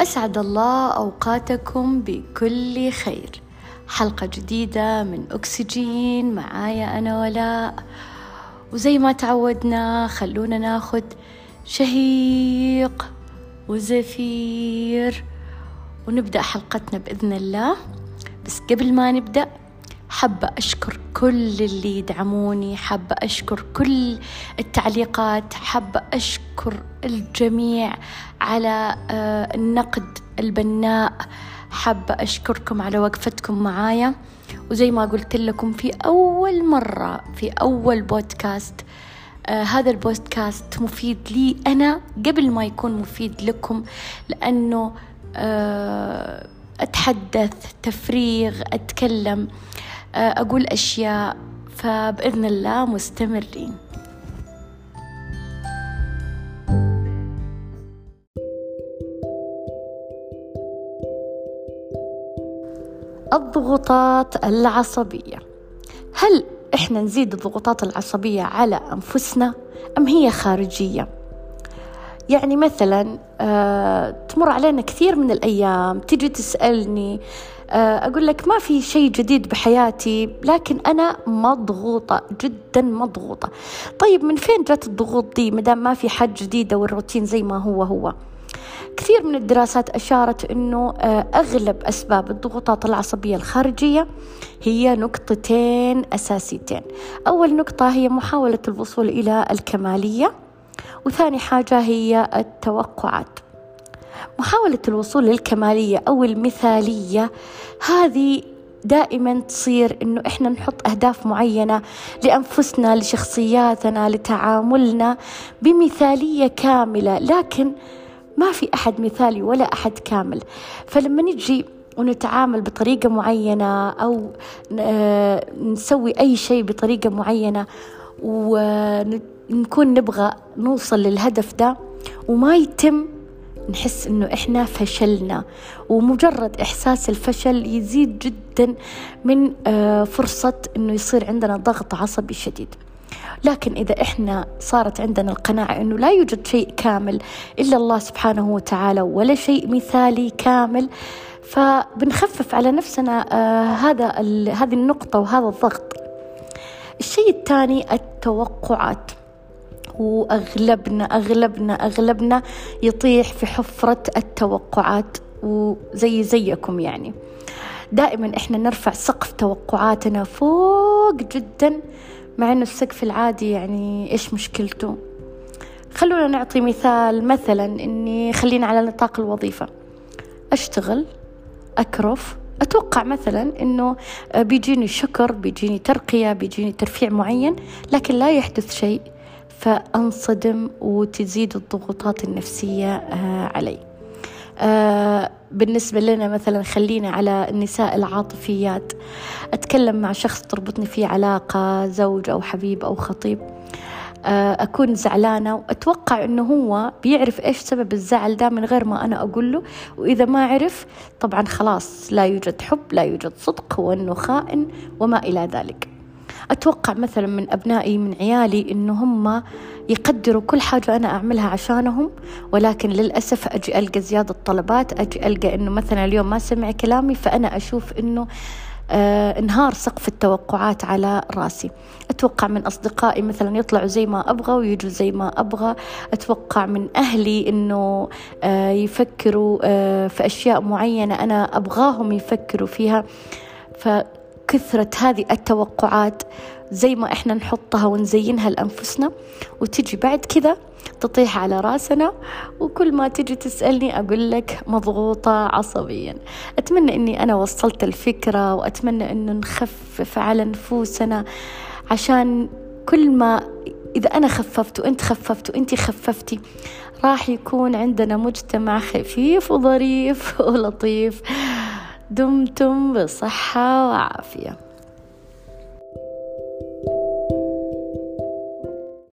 أسعد الله أوقاتكم بكل خير. حلقة جديدة من أكسجين معايا أنا ولاء. وزي ما تعودنا خلونا ناخد شهيق وزفير. ونبدأ حلقتنا بإذن الله. بس قبل ما نبدأ حابة أشكر كل اللي يدعموني حابة أشكر كل التعليقات حابة أشكر الجميع على آه، النقد البناء. حابة أشكركم على وقفتكم معايا. وزي ما قلت لكم في أول مرة في أول بودكاست آه هذا البودكاست مفيد لي أنا قبل ما يكون مفيد لكم لأنه آه أتحدث تفريغ أتكلم. أقول أشياء فبإذن الله مستمرين الضغوطات العصبية هل إحنا نزيد الضغوطات العصبية على أنفسنا أم هي خارجية؟ يعني مثلا آه، تمر علينا كثير من الأيام تجي تسألني آه، أقول لك ما في شيء جديد بحياتي لكن أنا مضغوطة جدا مضغوطة. طيب من فين جت الضغوط دي؟ مدام ما في حاجة جديدة والروتين زي ما هو هو. كثير من الدراسات أشارت أنه آه، أغلب أسباب الضغوطات العصبية الخارجية هي نقطتين أساسيتين. أول نقطة هي محاولة الوصول إلى الكمالية. وثاني حاجة هي التوقعات. محاولة الوصول للكمالية أو المثالية هذه دائما تصير إنه إحنا نحط أهداف معينة لأنفسنا لشخصياتنا لتعاملنا بمثالية كاملة. لكن ما في أحد مثالي ولا أحد كامل. فلما نجي ونتعامل بطريقة معينة أو آه، نسوي أي شيء بطريقة معينة ونكون نبغى نوصل للهدف ده وما يتم نحس إنه إحنا فشلنا. ومجرد إحساس الفشل يزيد جدا من آه، فرصة إنه يصير عندنا ضغط عصبي شديد. لكن إذا إحنا صارت عندنا القناعة أنه لا يوجد شيء كامل إلا الله سبحانه وتعالى ولا شيء مثالي كامل فبنخفف على نفسنا آه هذا هذه النقطة وهذا الضغط. الشيء الثاني التوقعات. وأغلبنا أغلبنا أغلبنا يطيح في حفرة التوقعات وزي زيكم يعني. دائما إحنا نرفع سقف توقعاتنا فوق جدا مع أنه السقف العادي يعني إيش مشكلته؟ خلونا نعطي مثال مثلا إني خلينا على نطاق الوظيفة. أشتغل أكرف أتوقع مثلا أنه بيجيني شكر بيجيني ترقية بيجيني ترفيع معين لكن لا يحدث شيء فأنصدم وتزيد الضغوطات النفسية آه، علي. آه، بالنسبة لنا مثلا خلينا على النساء العاطفيات. أتكلم مع شخص تربطني فيه علاقة زوج أو حبيب أو خطيب. آه، أكون زعلانة وأتوقع أنه هو بيعرف إيش سبب الزعل ده من غير ما أنا أقول له. وإذا ما عرف طبعا خلاص لا يوجد حب لا يوجد صدق وأنه خائن وما إلى ذلك. أتوقع مثلا من أبنائي من عيالي إنه هم يقدروا كل حاجة أنا أعملها عشانهم. ولكن للأسف أجي ألقى زيادة طلبات أجي ألقى إنه مثلا اليوم ما سمع كلامي فأنا أشوف آه انهار سقف التوقعات على راسي. أتوقع من أصدقائي مثلا يطلعوا زي ما أبغى ويجوا زي ما أبغى. أتوقع من أهلي إنه آه يفكروا آه في أشياء معينة أنا أبغاهم يفكروا فيها. ف كثرة هذه التوقعات زي ما إحنا نحطها ونزينها لأنفسنا. وتجي بعد كذا تطيح على راسنا وكل ما تجي تسألني أقول لك مضغوطة عصبيا. أتمنى أني أنا وصلت الفكرة وأتمنى أنه نخفف على نفوسنا عشان كل ما إذا أنا خففت وأنت خففت وأنت خففتي راح يكون عندنا مجتمع خفيف وظريف ولطيف. دمتم بصحة وعافية.